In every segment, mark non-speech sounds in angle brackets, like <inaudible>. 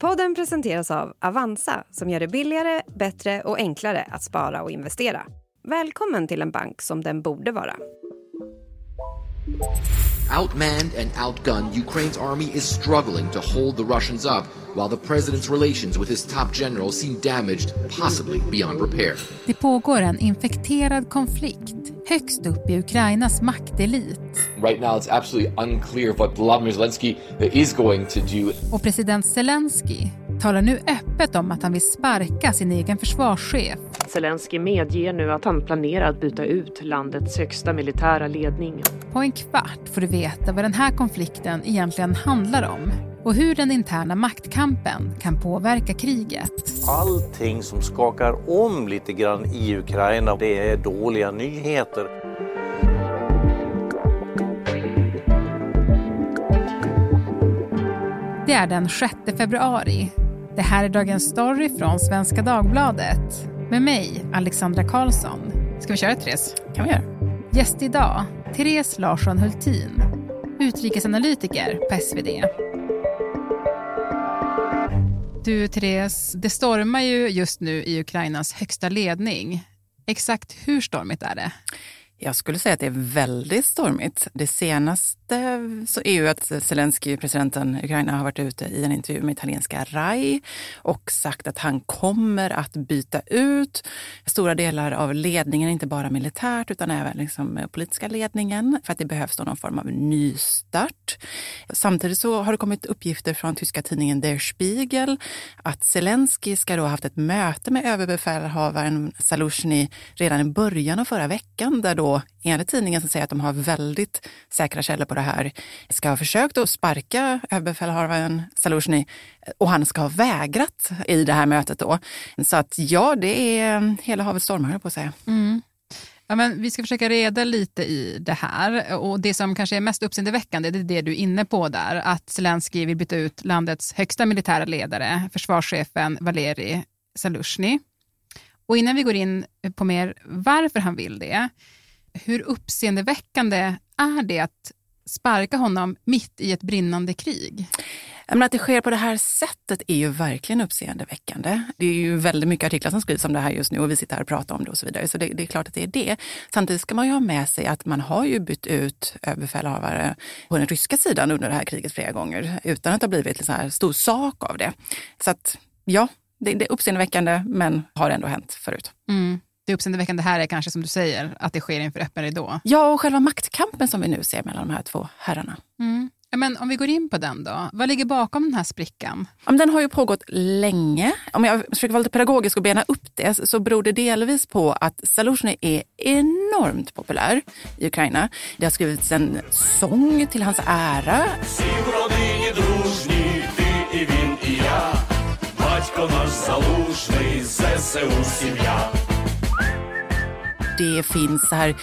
Podden presenteras av Avanza som gör det billigare, bättre och enklare att spara och investera. Välkommen till en bank som den borde vara. Outmanned and outgunned, Ukraine's army is struggling to hold the Russians up, while the president's relations with his top general seem damaged, possibly beyond repair. Det pågår en infekterad konflikt högst upp i Ukrainas maktelit. Right now it's absolutely unclear what Vladimir Zelensky is going to do. Och president Zelensky talar nu öppet om att han vill sparka sin egen försvarschef. Zelensky medger nu att han planerar att byta ut landets högsta militära ledning. På en kvart får du veta vad den här konflikten egentligen handlar om och hur den interna maktkampen kan påverka kriget. Allting som skakar om lite grann i Ukraina, det är dåliga nyheter. Det är den 6 februari. Det här är Dagens Story från Svenska Dagbladet. Med mig, Alexandra Karlsson. Ska vi köra, Therese? kan vi göra. Gäst idag, Therese Larsson Hultin. Utrikesanalytiker på SvD. Du, Therese, det stormar ju just nu i Ukrainas högsta ledning. Exakt hur stormigt är det? Jag skulle säga att det är väldigt stormigt. Det senaste så är ju att Zelensky, presidenten i Ukraina, har varit ute i en intervju med italienska RAI och sagt att han kommer att byta ut stora delar av ledningen, inte bara militärt utan även liksom politiska ledningen, för att det behövs någon form av nystart. Samtidigt så har det kommit uppgifter från tyska tidningen Der Spiegel att Zelensky ska då ha haft ett möte med överbefälhavaren Salushny redan i början av förra veckan där då enligt tidningen som säger att de har väldigt säkra källor på det här, ska ha försökt att sparka överbefälhavaren Salushny eh, och han ska ha vägrat i det här mötet då. Så att ja, det är eh, hela havet stormar på att säga. Mm. Ja, men vi ska försöka reda lite i det här. Och Det som kanske är mest uppseendeväckande det är det du är inne på där. Att Zelensky vill byta ut landets högsta militära ledare, försvarschefen Valeri Salushny. Och innan vi går in på mer varför han vill det hur uppseendeväckande är det att sparka honom mitt i ett brinnande krig? Men att det sker på det här sättet är ju verkligen uppseendeväckande. Det är ju väldigt mycket artiklar som skrivs om det här just nu och vi sitter här och pratar om det och så vidare. Så det, det är klart att det är det. Samtidigt ska man ju ha med sig att man har ju bytt ut överbefälhavare på den ryska sidan under det här kriget flera gånger utan att det har blivit en så här stor sak av det. Så att ja, det, det är uppseendeväckande men har ändå hänt förut. Mm det uppseendeväckande här är kanske som du säger, att det sker inför öppen ridå. Ja, och själva maktkampen som vi nu ser mellan de här två herrarna. Mm. Men om vi går in på den då, vad ligger bakom den här sprickan? Den har ju pågått länge. Om jag försöker vara lite pedagogisk och bena upp det så beror det delvis på att Zaluzjny är enormt populär i Ukraina. Det har skrivits en sång till hans ära. Батько наш залужний, ЗСУ сім'я det finns så här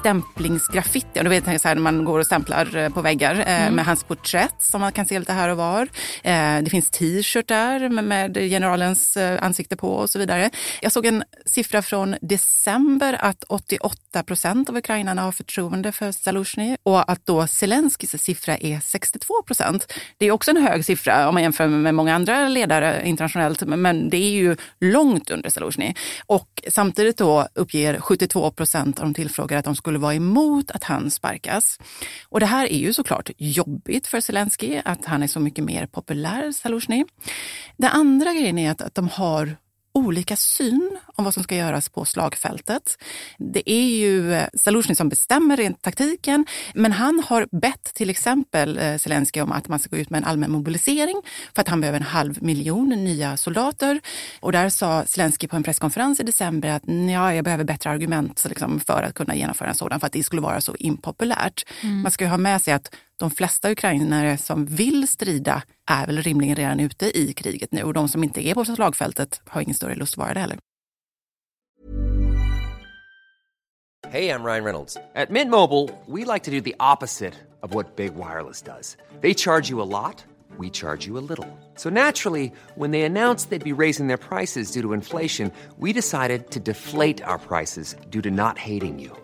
stämplingsgraffiti. Du vet så här, när man går och stämplar eh, på väggar eh, mm. med hans porträtt som man kan se lite här och var. Eh, det finns t-shirtar med, med generalens ansikte på och så vidare. Jag såg en siffra från december att 88 procent av ukrainarna har förtroende för Zaluzjny och att då Zelenskys siffra är 62 procent. Det är också en hög siffra om man jämför med många andra ledare internationellt, men det är ju långt under Zaluzjny. Och samtidigt då uppger 72 procent av de tillfrågade att de skulle vara emot att han sparkas. Och det här är ju såklart jobbigt för Zelensky, att han är så mycket mer populär, Zaluzjny. Den andra grejen är att, att de har olika syn om vad som ska göras på slagfältet. Det är ju Zaluzjny eh, som bestämmer rent taktiken, men han har bett till exempel eh, Zelensky om att man ska gå ut med en allmän mobilisering för att han behöver en halv miljon nya soldater. Och där sa Zelensky på en presskonferens i december att ja, jag behöver bättre argument liksom, för att kunna genomföra en sådan, för att det skulle vara så impopulärt. Mm. Man ska ju ha med sig att de flesta ukrainare som vill strida är väl rimligen redan ute i kriget nu och de som inte är på slagfältet har ingen större lust att vara det heller. Hej, jag Ryan Reynolds. På Mint Mobile, we like to do the opposite of what Big Wireless does. They charge you a lot, we charge you a little. So naturally, when they announced they'd be raising their prices due to inflation, we decided to deflate our prices due to not hating you.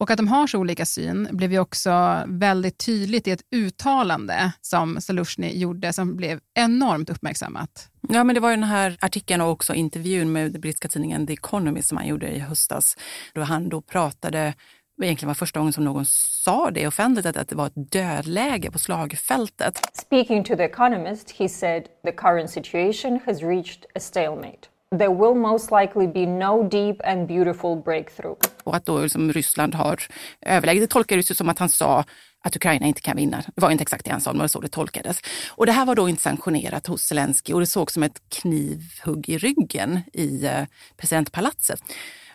Och att de har så olika syn blev ju också väldigt tydligt i ett uttalande som Salushny gjorde som blev enormt uppmärksammat. Ja, men det var ju den här artikeln och också intervjun med den brittiska tidningen The Economist som han gjorde i höstas. Då han då pratade egentligen var första gången som någon sa det offentligt, att, att det var ett dödläge på slagfältet. Speaking to The Economist, he said the current situation has reached a stalemate. There will most likely be no deep and beautiful breakthrough. Och att då liksom Ryssland har överläge. Det tolkades ju som att han sa att Ukraina inte kan vinna. Det var inte exakt det han sa, men det var så det tolkades. Och det här var då inte sanktionerat hos Zelensky och det såg som ett knivhugg i ryggen i eh, presidentpalatset.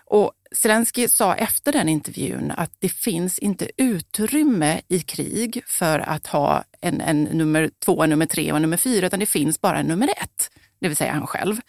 Och Zelensky sa efter den intervjun att det finns inte utrymme i krig för att ha en, en nummer två, en nummer tre och en nummer fyra, utan det finns bara en nummer ett det vill säga han själv.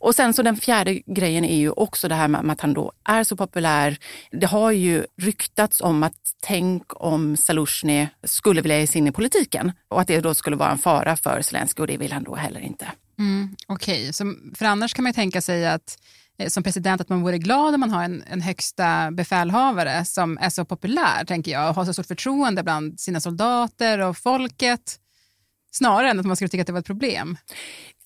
Och sen så den fjärde grejen är ju också det här med att han då är så populär. Det har ju ryktats om att tänk om Salushny skulle vilja ge sig in i politiken och att det då skulle vara en fara för Zelenskyj och det vill han då heller inte. Mm, Okej, okay. för annars kan man ju tänka sig att eh, som president att man vore glad om man har en, en högsta befälhavare som är så populär, tänker jag, och har så stort förtroende bland sina soldater och folket. Snarare än att man skulle tycka att det var ett problem.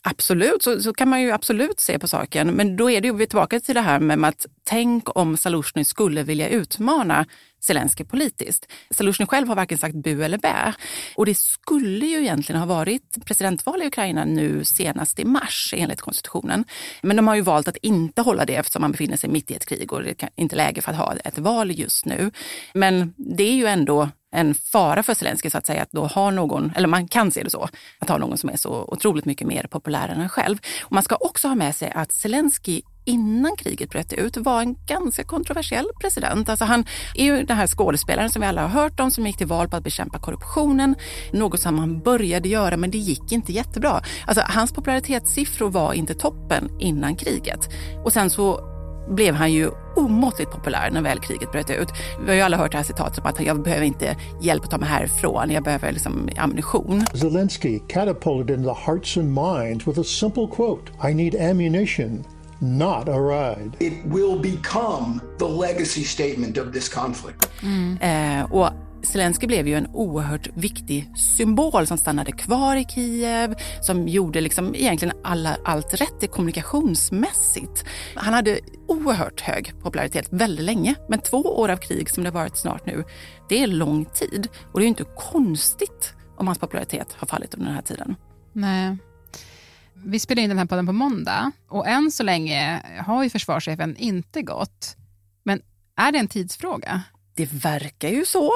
Absolut, så, så kan man ju absolut se på saken. Men då är det ju vi är tillbaka till det här med att tänk om Salushny skulle vilja utmana Zelensky politiskt. Salushny själv har varken sagt bu eller bä. Och det skulle ju egentligen ha varit presidentval i Ukraina nu senast i mars enligt konstitutionen. Men de har ju valt att inte hålla det eftersom man befinner sig mitt i ett krig och det är inte läge för att ha ett val just nu. Men det är ju ändå en fara för Zelensky så att säga, att då ha någon, eller man kan se det så, att ha någon som är så otroligt mycket mer populär än en själv. Och man ska också ha med sig att Zelensky innan kriget bröt ut var en ganska kontroversiell president. Alltså han är ju den här skådespelaren som vi alla har hört om som gick till val på att bekämpa korruptionen. Något som han började göra men det gick inte jättebra. Alltså hans popularitetssiffror var inte toppen innan kriget. Och sen så blev han ju omåttligt populär när väl kriget bröt ut. Vi har ju alla hört det här citatet om att jag behöver inte hjälp att ta mig härifrån, jag behöver liksom ammunition. Zelensky catapulted into the hearts and minds with a simple quote, I need ammunition. Not a ride. It will become the legacy statement of this conflict. Mm. Eh, och Zelensky blev ju en oerhört viktig symbol som stannade kvar i Kiev, som gjorde liksom egentligen alla, allt rätt kommunikationsmässigt. Han hade oerhört hög popularitet väldigt länge, men två år av krig som det varit snart nu, det är lång tid. Och det är ju inte konstigt om hans popularitet har fallit under den här tiden. Nej. Vi spelar in den här podden på måndag och än så länge har ju försvarschefen inte gått. Men är det en tidsfråga? Det verkar ju så.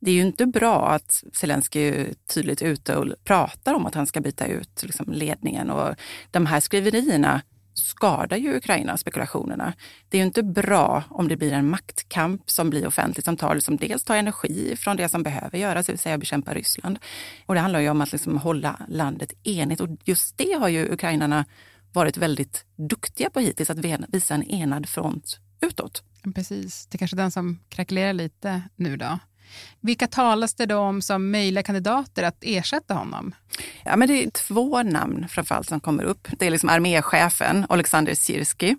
Det är ju inte bra att Zelensky är tydligt ute och pratar om att han ska byta ut liksom ledningen. Och de här skriverierna skadar ju Ukraina, spekulationerna. Det är ju inte bra om det blir en maktkamp som blir offentlig, som tar, liksom dels tar energi från det som behöver göras, det vill säga bekämpa Ryssland. Och det handlar ju om att liksom hålla landet enigt och just det har ju ukrainarna varit väldigt duktiga på hittills, att visa en enad front utåt. Precis, det är kanske den som krackelerar lite nu då. Vilka talas det då om som möjliga kandidater att ersätta honom? Ja, men det är två namn framförallt som kommer upp. Det är liksom arméchefen Alexander Sirski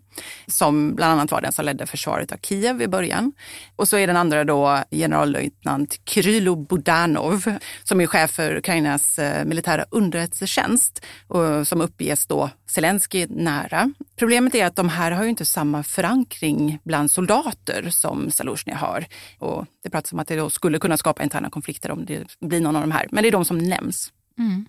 som bland annat var den som ledde försvaret av Kiev i början. Och så är den andra då generallöjtnant Krylo Budanov som är chef för Ukrainas eh, militära underrättelsetjänst och som uppges då Zelensky nära. Problemet är att de här har ju inte samma förankring bland soldater som Zaluzjny har. Och det pratas om att det då skulle kunna skapa interna konflikter om det blir någon av de här. Men det är de som nämns. Mm.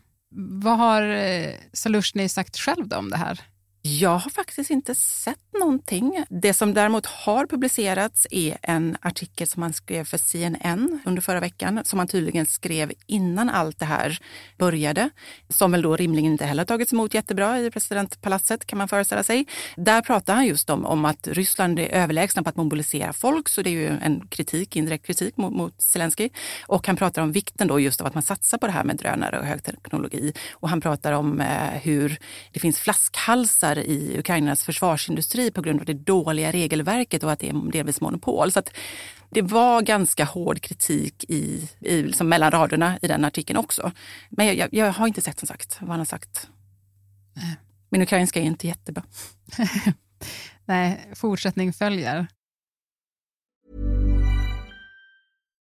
Vad har eh, sagt själv om det här? Jag har faktiskt inte sett någonting. Det som däremot har publicerats är en artikel som han skrev för CNN under förra veckan, som han tydligen skrev innan allt det här började, som väl då rimligen inte heller tagits emot jättebra i presidentpalatset kan man föreställa sig. Där pratar han just om, om att Ryssland är överlägsna på att mobilisera folk, så det är ju en kritik, indirekt kritik mot, mot Zelensky. Och han pratar om vikten då just av att man satsar på det här med drönare och högteknologi. Och han pratar om eh, hur det finns flaskhalsar delar i Ukrainas försvarsindustri på grund av det dåliga regelverket och att det är delvis monopol. Så att det var ganska hård kritik i, i liksom mellan raderna i den artikeln också. Men jag, jag, jag har inte sett som sagt vad han har sagt. Min ukrainska är inte jättebra. <laughs> Nej, fortsättning följer.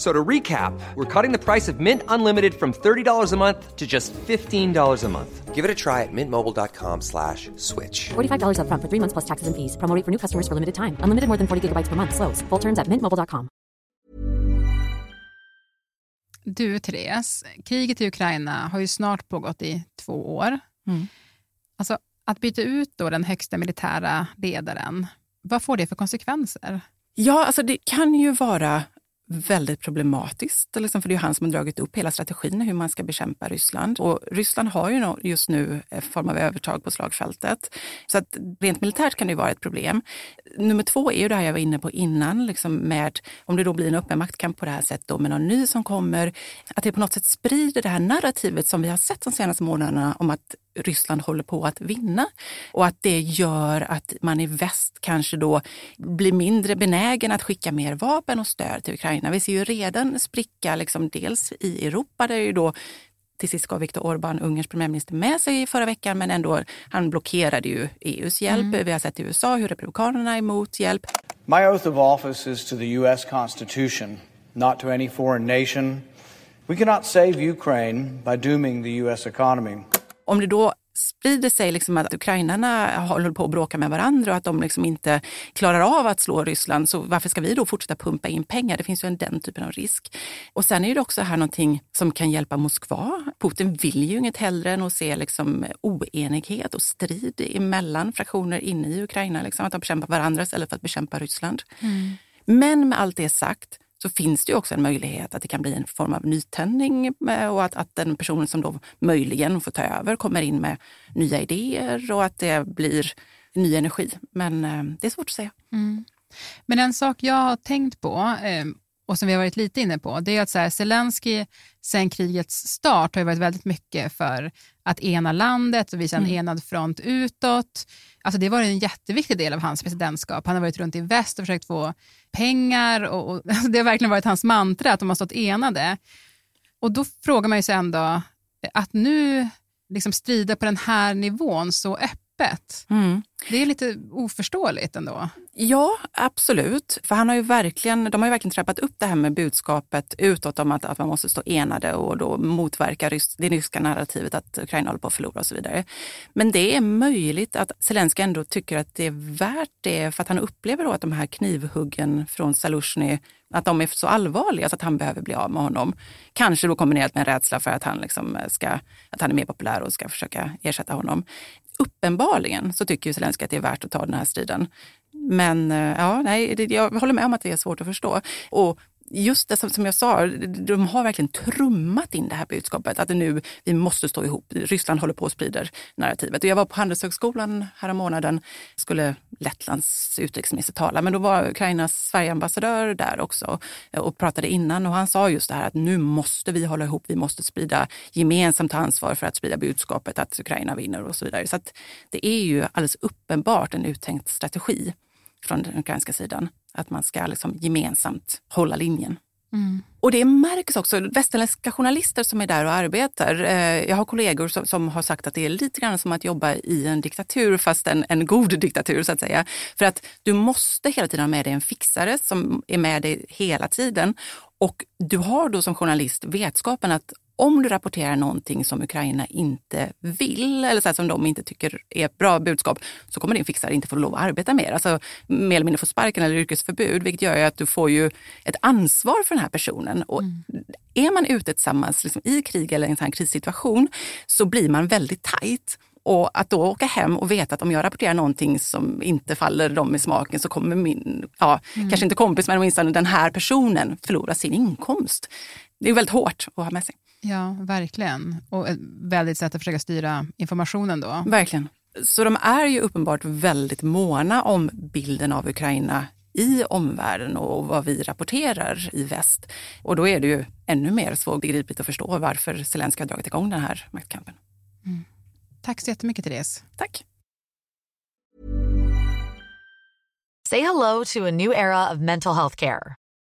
So to recap, we're cutting the price of Mint Unlimited from $30 a month to just $15 a month. Give it a try at mintmobile.com slash switch. $45 upfront for three months plus taxes and fees. Promo for new customers for limited time. Unlimited more than 40 gigabytes per month. Slows. Full terms at mintmobile.com. Du, Therese, kriget i Ukraina har ju snart pågått i två år. Mm. Alltså, att byta ut då den högsta militära ledaren, vad får det för konsekvenser? Ja, alltså det kan ju vara väldigt problematiskt, liksom, för det är han som har dragit upp hela strategin hur man ska bekämpa Ryssland. Och Ryssland har ju just nu en form av övertag på slagfältet. Så att rent militärt kan det ju vara ett problem. Nummer två är ju det här jag var inne på innan, liksom med om det då blir en öppen maktkamp på det här sättet och med någon ny som kommer, att det på något sätt sprider det här narrativet som vi har sett de senaste månaderna om att Ryssland håller på att vinna och att det gör att man i väst kanske då blir mindre benägen att skicka mer vapen och stöd till Ukraina. Vi ser ju redan spricka liksom dels i Europa där ju då till sist gav Viktor Orbán, Ungerns premiärminister, med sig förra veckan men ändå, han blockerade ju EUs hjälp. Mm. Vi har sett i USA hur republikanerna är emot hjälp. My oath of office is to the U.S. Constitution, not to any foreign nation. We cannot save Ukraine by dooming the U.S. economy. Om det då sprider sig liksom att ukrainarna håller på att bråka med varandra och att de liksom inte klarar av att slå Ryssland, så varför ska vi då fortsätta pumpa in pengar? Det finns ju en den typen av risk. Och sen är det också här någonting som kan hjälpa Moskva. Putin vill ju inget hellre än att se liksom oenighet och strid emellan fraktioner inne i Ukraina, liksom, att de bekämpar varandra istället för att bekämpa Ryssland. Mm. Men med allt det sagt så finns det ju också en möjlighet att det kan bli en form av nytändning och att, att den personen som då möjligen får ta över kommer in med nya idéer och att det blir ny energi. Men eh, det är svårt att säga. Mm. Men en sak jag har tänkt på eh, och som vi har varit lite inne på, det är att så här, Zelensky sen krigets start har varit väldigt mycket för att ena landet och visa en Mm. enad front utåt. Alltså det var en jätteviktig del av hans presidentskap. Han har varit runt i väst och försökt få pengar och, och alltså <laughs> det har verkligen varit hans mantra att de har stått enade. Och då frågar man ju sig ändå, att nu liksom strida på den här nivån så öppet, Mm. det är lite oförståeligt ändå. Ja, absolut. För han har ju verkligen, de har ju verkligen trappat upp det här med budskapet utåt om att, att man måste stå enade och då motverka rys, det ryska narrativet att Ukraina håller på att förlora och så vidare. Men det är möjligt att Zelenskyj ändå tycker att det är värt det för att han upplever då att de här knivhuggen från Zaluzjny att de är så allvarliga så att han behöver bli av med honom. Kanske då kombinerat med en rädsla för att han, liksom ska, att han är mer populär och ska försöka ersätta honom. Uppenbarligen så tycker ju Zelenskyj att det är värt att ta den här striden. Men eh, ja, nej, jag håller med om att det är svårt att förstå. Och just det som, som jag sa, de har verkligen trummat in det här budskapet att nu, vi måste stå ihop. Ryssland håller på och sprider narrativet. Och jag var på Handelshögskolan härom månaden, skulle Lettlands utrikesminister tala, men då var Ukrainas Sverigeambassadör där också och pratade innan och han sa just det här att nu måste vi hålla ihop, vi måste sprida gemensamt ansvar för att sprida budskapet att Ukraina vinner och så vidare. Så att det är ju alldeles uppenbart en uttänkt strategi från den ukrainska sidan. Att man ska liksom gemensamt hålla linjen. Mm. Och det märks också, västerländska journalister som är där och arbetar. Eh, jag har kollegor som, som har sagt att det är lite grann som att jobba i en diktatur, fast en, en god diktatur så att säga. För att du måste hela tiden ha med dig en fixare som är med dig hela tiden. Och du har då som journalist vetskapen att om du rapporterar någonting som Ukraina inte vill eller så här, som de inte tycker är ett bra budskap så kommer din fixare inte få lov att arbeta mer. Alltså mer eller mindre få sparken eller yrkesförbud vilket gör att du får ju ett ansvar för den här personen. Och Är man ute tillsammans liksom, i krig eller en sån krissituation så blir man väldigt tajt. Och att då åka hem och veta att om jag rapporterar någonting som inte faller dem i smaken så kommer min, ja, Mm. kanske inte kompis men åtminstone den här personen förlora sin inkomst. Det är väldigt hårt att ha med sig. Ja, verkligen. Och ett väldigt sätt att försöka styra informationen då. Verkligen. Så de är ju uppenbart väldigt måna om bilden av Ukraina i omvärlden och vad vi rapporterar i väst. Och då är det ju ännu mer svårbegripligt att förstå varför Zelenskyj har dragit igång den här maktkampen. Mm. Tack så jättemycket Therese. Tack. Say hello to a new era of mental health care.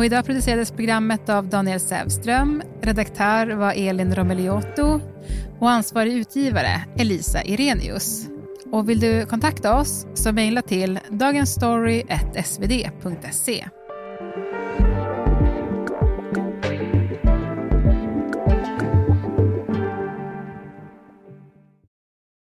Och idag producerades programmet av Daniel Sävström. Redaktör var Elin Romeliotto och ansvarig utgivare Elisa Irenius. Och vill du kontakta oss så mejla till dagensstory.svd.se.